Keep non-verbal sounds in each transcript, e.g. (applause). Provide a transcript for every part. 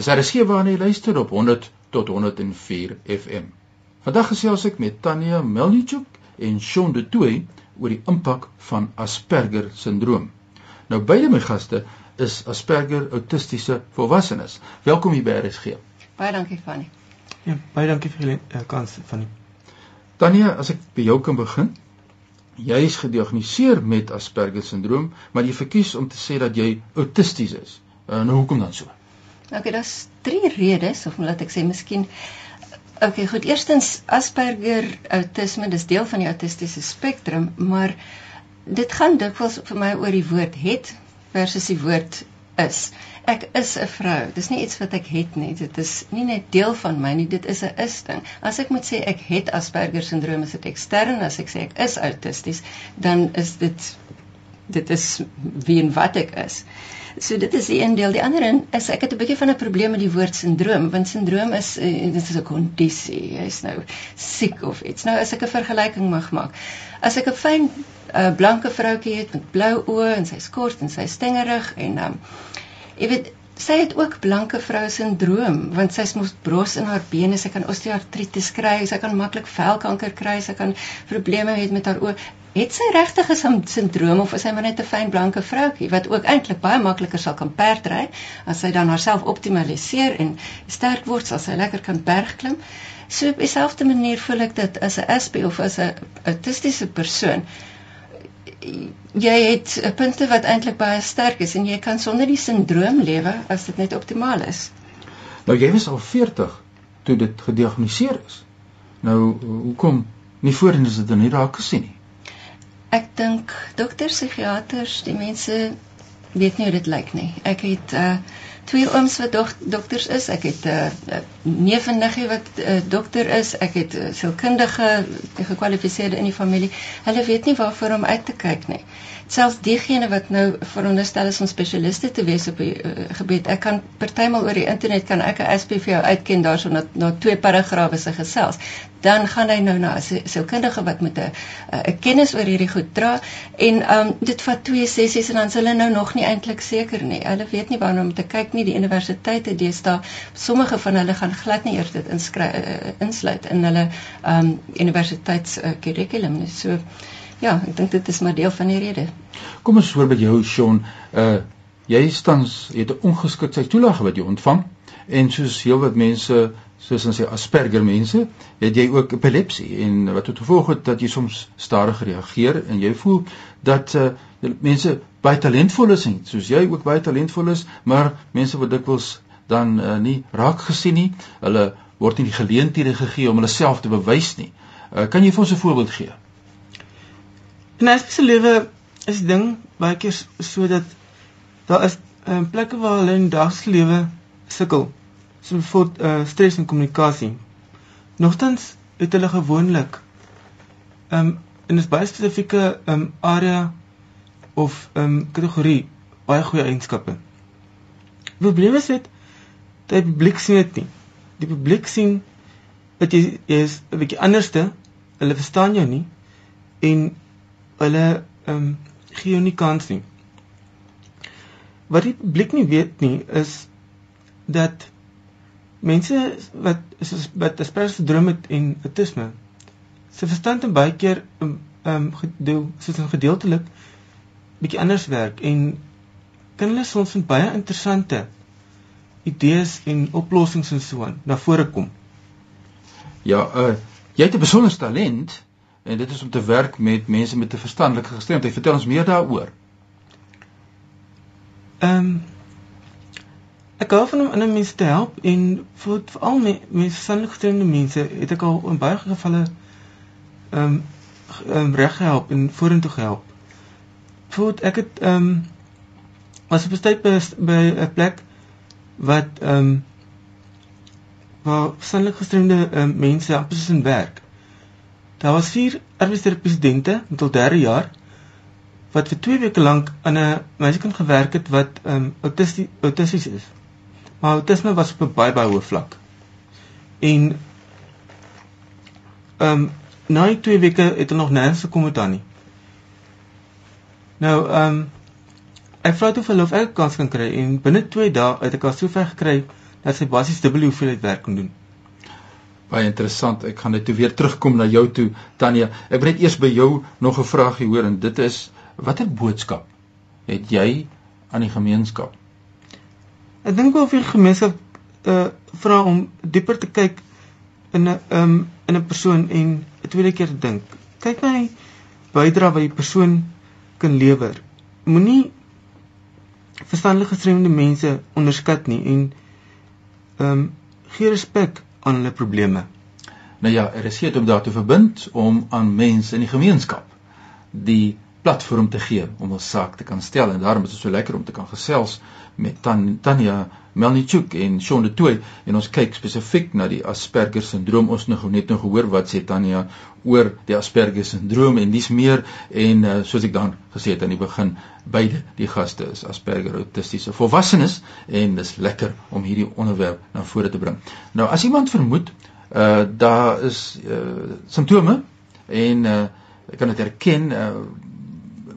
Dis RSG waarna jy luister op 100 tot 104 FM. Vandag gesels ek met Tanya Melnichuk en Shaun de Tooy oor die impak van Asperger sindroom. Nou beide my gaste is Asperger autistiese volwassenes. Welkom hier by RSG. Baie dankie Fanny. Ja, baie dankie vir die uh, kans Fanny. Tanya, as ek by jou kan begin. Jy is gediagnoseer met Asperger sindroom, maar jy verkies om te sê dat jy autisties is. Uh, nou hoekom dan so? Okay, daar's drie redes of laat ek sê miskien Okay, goed. Eerstens Asperger autisme, dis deel van die autistiese spektrum, maar dit gaan dikwels vir my oor die woord het versus die woord is. Ek is 'n vrou. Dis nie iets wat ek het nie. Dit is nie net deel van my nie, dit is 'n is ding. As ek moet sê ek het Asperger sindroom, is dit ekstern. As ek sê ek is autisties, dan is dit dit is wie en wat ek is. So dit is die een deel. Die ander een is ek het 'n bietjie van 'n probleem met die woord sindroom, want sindroom is eh, dit is 'n kondisie. Jy's nou siek of iets. Nou as ek 'n vergelyking mag maak. As ek 'n fyn uh, blanke vroutjie het met blou oë en sy skort en sy stengerig en um jy weet sy het ook blanke vrou sindroom want sy het bros in haar bene, sy kan osteoartritis kry, sy kan maklik velkanker kry, sy kan probleme hê met haar oë. Het sy regtig 'n sindroom of is sy maar net 'n fyn blanke vroutjie wat ook eintlik baie makliker sal kan perdry as sy dan haarself optimaliseer en sterk word, sal sy lekker kan bergklim. So op dieselfde manier voel ek dit as 'n SP of as 'n autistiese persoon jy het punte wat eintlik baie sterk is en jy kan sonder die sindroom lewe as dit net optimaal is. Nou jy was al 40 toe dit gediagnoseer is. Nou hoekom nie voorheen is dit dan nie raak gesien nie? Ek dink dokters, psigiaters, die mense weet nie hoe dit lyk nie. Ek het uh twee ooms wat dok dokters is. Ek het 'n uh, neef en niggie wat 'n uh, dokter is. Ek het uh, sielkundige gekwalifiseerde in die familie. Hulle weet nie waarvoor om uit te kyk nie selfs diegene wat nou veronderstel is om spesialiste te wees op die uh, gebied. Ek kan partymal oor die internet kan ek 'n SPV jou uitken daarso na na twee paragrawe se gesels. Dan gaan hy nou na 'n sielkundige wat met 'n 'n kennis oor hierdie goed dra en um dit vat twee sessies en dan hulle nou nog nie eintlik seker nie. Hulle weet nie waarna om te kyk nie. Die universiteite deesdae, sommige van hulle gaan glad nie eers dit inskryf uh, insluit in hulle um universiteits uh, curriculum nie. So ja, ek dink dit is maar deel van die rede. Kom ons hoor by jou Shaun, uh jy tans het 'n ongeskiktheid toelaag wat jy ontvang en soos heelwat mense soos ons sê Asperger mense, het jy ook epilepsie en wat tot gevolg het dat jy soms stadig reageer en jy voel dat uh mense baie talentvol is en soos jy ook baie talentvol is, maar mense word dikwels dan uh, nie raak gesien nie. Hulle word nie die geleenthede gegee om hulle self te bewys nie. Uh, kan jy vir ons 'n voorbeeld gee? In 'n spesiale lewe is ding baie keer sodat daar is um, plekke waar hulle in daaglikse lewe sukkel. So bijvoorbeeld uh, stres en kommunikasie. Nogtans het hulle gewoonlik um, in 'n baie spesifieke um, area of um, kategorie baie goeie eienskappe. Die probleem is dit dat die publiek sien dit nie. Die publiek sien dat jy, jy is 'n bietjie anderste. Hulle verstaan jou nie en hulle ehm um, gee jou nie kans nie. Wat die publiek nie weet nie is dat mense wat is wat Asperger syndroom het en autisme se verstand en baie keer ehm um, gedeel soos gedeeltelik bietjie anders werk en kan hulle soms met baie interessante idees en oplossings en so aan na vore kom. Ja, uh jy het 'n besondere talent en dit is om te werk met mense met 'n verstandelike gestremdheid. Vertel ons meer daaroor. Ehm um, ek hou van om ander mense te help en vir veral met mense verstandelike gestremde mense het ek al in baie gevalle ehm um, um, reg gehelp en vorentoe gehelp. Voet ek het ehm um, was op 'n tyd by by 'n plek wat ehm um, waar verstandelike gestremde um, mense amper soos in werk. Daar was vier arbeidsterapeute met al derde jaar wat vir 2 weke lank aan 'n meisiekind gewerk het wat um autisties autisties is. Maar autisme was op 'n baie baie hoë vlak. En um na die 2 weke het hulle nog nêrens gekom met haar nie. Nou um ek vra toe vir hulle of ek 'n kans kan kry en binne 2 dae het ek haar sover gekry dat sy basies dubbel hoeveelheid werk kan doen. Baie interessant. Ek gaan net toe weer terugkom na jou toe Tanya. Ek wil net eers by jou nog 'n vraagie hoor en dit is watter boodskap het jy aan die gemeenskap? Ek dink wel vir gemeenskap uh vra om dieper te kyk in 'n um in 'n persoon en 'n tweede keer te dink. Kyk na die bydrae wat die persoon kan lewer. Moenie verstandelike gestremde mense onderskat nie en ehm um, gee respek aan hulle probleme. Nou ja, is seker om daartoe verbind om aan mense in die gemeenskap die platform te gee om ons saak te kan stel en daarom is dit so lekker om te kan gesels met Tan Tanya Melnichuk en Shaun de Toey en ons kyk spesifiek na die Asperger sindroom. Ons nou net nou gehoor wat sê Tanya oor die Asperger sindroom en dis meer en uh, soos ek dan gesê het aan die begin, beide die gaste is Asperger autistiese volwassenes en dis lekker om hierdie onderwerp na vore te bring. Nou as iemand vermoed uh daar is uh simptome en uh ek kan dit erken uh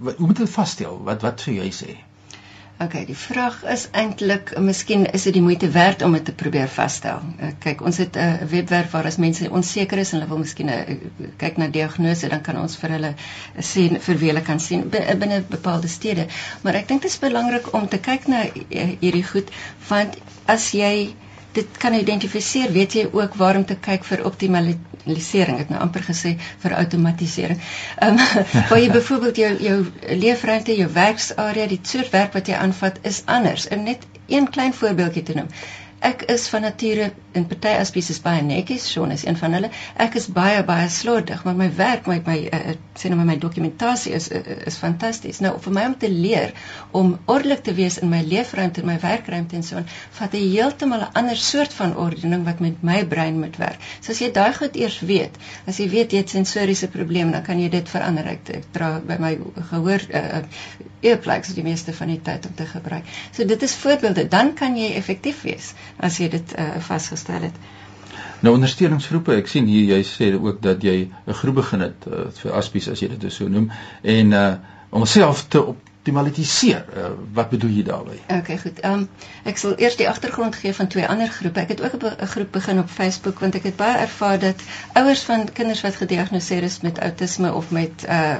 hoe moet dit vasstel? Wat wat sou jy sê? OK, die vraag is eintlik, miskien is dit die moeite werd om dit te probeer vasstel. Uh, kyk, ons het 'n webwerf waar as mense onseker is en hulle wil miskien uh, kyk na diagnose, dan kan ons vir hulle sien vir wie hulle kan sien binne bepaalde stede. Maar ek dink dit is belangrik om te kyk na hierdie goed want as jy dit kan identifiseer, weet jy ook waar om te kyk vir optimalisering. Ek het nou amper gesê vir outomatisering. Ehm um, (laughs) waar jy byvoorbeeld jou jou leefruimte, jou werksarea, die soort werk wat jy aanvat is anders. En net een klein voorbeeldjie te noem ek is van nature in party aspesies baie netjies, Shaun is een van hulle. Ek is baie baie slordig, maar my werk met my uh, sê nou my dokumentasie is uh, is fantasties. Nou vir my om te leer om ordelik te wees in my leefruimte en my werkruimte en so on, vat 'n heeltemal 'n ander soort van ordening wat met my brein moet werk. So as jy daai goed eers weet, as jy weet jy het sensoriese probleme, dan kan jy dit verander. Ek dra by my gehoor uh, earplugs die meeste van die tyd om te gebruik. So dit is voorbeelde, dan kan jy effektief wees as jy dit uh, vasgestel het. Nou ondersteuningsgroepe, ek sien hier jy sê ook dat jy 'n groep begin het uh, vir aspies as jy dit so noem en uh om self te op optimaliseer. Uh, wat bedoel jy daarmee? Okay, goed. Ehm um, ek sal eers die agtergrond gee van twee ander groepe. Ek het ook 'n groep begin op Facebook want ek het baie ervaar dat ouers van kinders wat gediagnoseer is met outisme of met uh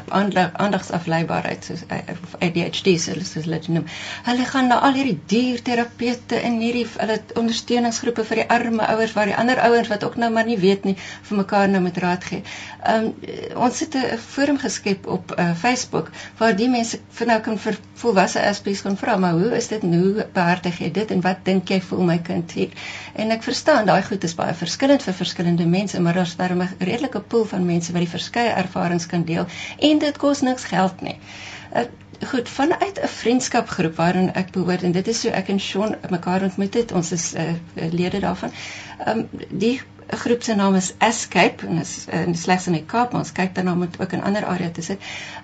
aandagsafleibaarheid soos uh, ADHD soos hulle dit noem. Hulle gaan na al hierdie dierterapeute en hierdie hulle ondersteuningsgroepe vir die arme ouers waar die ander ouers wat ook nou maar nie weet nie vir mekaar nou met raad gee. Ehm um, ons het 'n forum geskep op uh, Facebook waar die mense vir nou kan kan vir volwasse aspies gaan vra, maar hoe is dit nou behartig jy dit en wat dink jy voel my kind hier? En ek verstaan daai goed is baie verskillend vir verskillende mense, maar daar's daar 'n redelike pool van mense wat die verskeie ervarings kan deel en dit kos niks geld nie. Uh, goed vanuit 'n vriendskapgroep waarin ek behoort en dit is so ek en Shaun mekaar ontmoet het ons is uh, lede daarvan. Ehm um, die groep se naam is Escape en is uh, slegs in die Kaap ons kyk daarna om ook in ander areas te sit.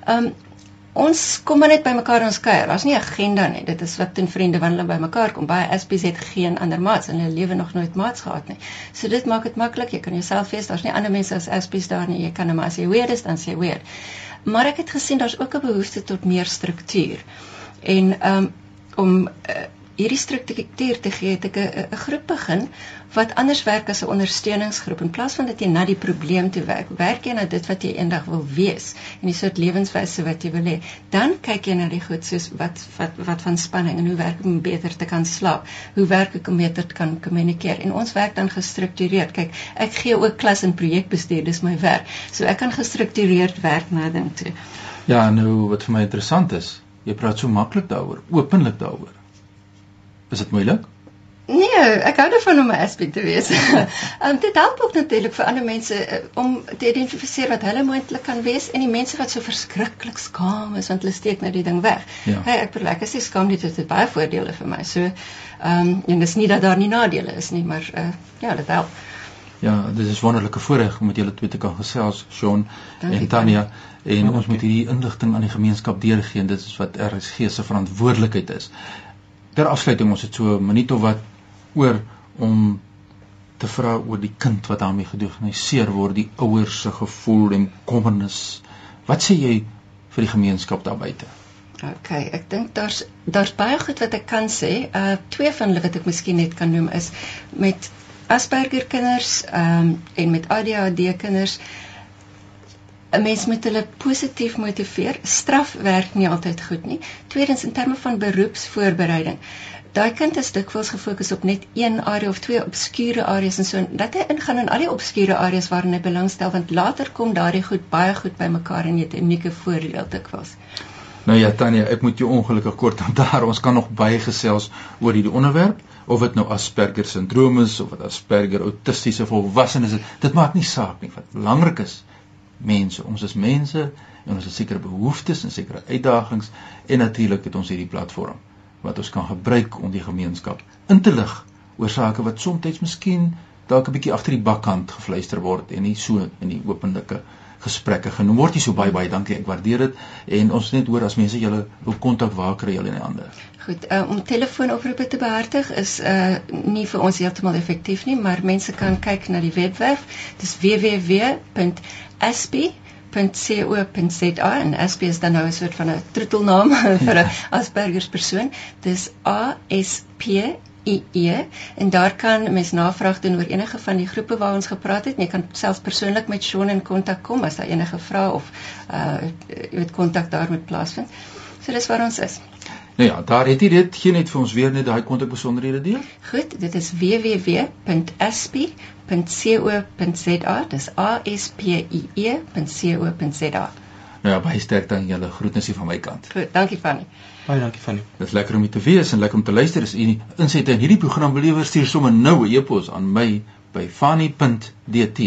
Ehm um, ons kom maar net by mekaar ons kuier. Daar's nie 'n agenda nie. Dit is wat ten vriende wanneer hulle by mekaar kom. Baie SPs het geen ander maats in hulle lewe nog nooit maats gehad nie. So dit maak dit maklik. Jy kan jouself wees. Daar's nie ander mense as SPs daar nie. Jy kan maar as jy weird is, dan sê weird. Maar ek het gesien daar's ook 'n behoefte tot meer struktuur. En um om uh, hierdie struktuur te gee het ek 'n groep begin wat anders werk as 'n ondersteuningsgroep. In plaas van dat jy na die probleem toe werk werk jy na dit wat jy eendag wil wees en die soort lewenswyse wat jy wil hê dan kyk jy na die goed soos wat wat wat van spanning en hoe werk ek om beter te kan slaap? Hoe werk ek om beter te kan kommunikeer en ons werk dan gestruktureerd kyk ek gee ook klas en projekbestuur dis my werk. So ek kan gestruktureerd werk na ding toe. Ja nou wat vir my interessant is jy praat so maklik daaroor openlik daaroor Is dit moeilik? Nee, ek hou daarvan om 'n aspek te wees. Um, (laughs) dit help ook natuurlik vir ander mense uh, om te identifiseer wat hulle moontlik kan wees en die mense wat so verskriklik skaam is want hulle steek nou die ding weg. Ja. Hey, ek bedoel ek is nie skaam nie, dit het baie voordele vir my. So ehm um, en dis nie dat daar nie nadele is nie, maar uh, ja, dit help. Ja, dit is wonderlike voorreg om met julle twee te kan gesels, Shaun en Tanya en ons moet hierdie inligting aan die gemeenskap deurgee en dit is wat RSG se verantwoordelikheid is ter afsluiting ons het so 'n minuut of wat oor om te vra oor die kind wat daarmee gediagnoseer word, die ouers se gevoel en kommernis. Wat sê jy vir die gemeenskap daar buite? OK, ek dink daar's daar's baie goed wat ek kan sê. Uh twee van hulle wat ek miskien net kan noem is met Asperger kinders ehm um, en met ADHD kinders 'n mens moet hulle positief motiveer. Straf werk nie altyd goed nie. Tweedens in terme van beroepsvoorbereiding. Daai kind is dikwels gefokus op net een area of twee obskure areas en so dat hy ingaan in al die obskure areas waarin hy belangstel want later kom daardie goed baie goed bymekaar en jy het 'n unieke voordeel dikwels. Nou ja Tanya, ek moet jou ongelukkig kort aan (laughs) daar. Ons kan nog baie gesels oor hierdie onderwerp of dit nou Asperger sindroom is of wat Asperger autistiese volwassenes is. Dit maak nie saak nie. Wat belangrik is, mense, ons is mense en ons het sekere behoeftes en sekere uitdagings en natuurlik het ons hierdie platform wat ons kan gebruik om die gemeenskap in te lig oor sake wat soms miskien dalk 'n bietjie agter die bakkant gefluister word en nie so in die openlike gesprekke genoem word. Jy so baie baie dankie. Ek waardeer dit en ons net hoor as mense julle wil kontak waar kry julle die hande? Goed, uh, om telefoonoproepe te behartig is uh nie vir ons heeltemal effektief nie, maar mense kan kyk na die webwerf. Dis www.asp.co.za en ASP is dan nou 'n soort van 'n troetelnaam (laughs) vir 'n Asperger persoon. Dis A S P IE en daar kan mens navraag doen oor enige van die groepe waar ons gepraat het. Jy kan selfs persoonlik met Shaun in kontak kom as daar enige vrae of uh jy weet kontak daar met plaasvind. So dis waar ons is. Nou ja, daar het jy dit geen net vir ons weer net daai kontak besonderhede deel. Goed, dit is www.asp.co.za. Dis A S P I E.co.za. Nou ja, baie sterkte aan julle groetnisie van my kant. Goed, dankie Fanny. Baie dankie Fanny. Dit is lekker om hier te wees en lekker om te luister. As u insette in hierdie program belewer, stuur sommer nou 'n e-pos aan my by fanny.dt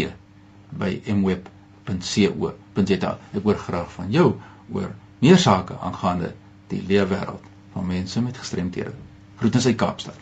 by mweb.co.za. Ek hoor graag van jou oor meer sake aangaande die leefwêreld van mense met gestremthede. Groetens uit Kaapstad.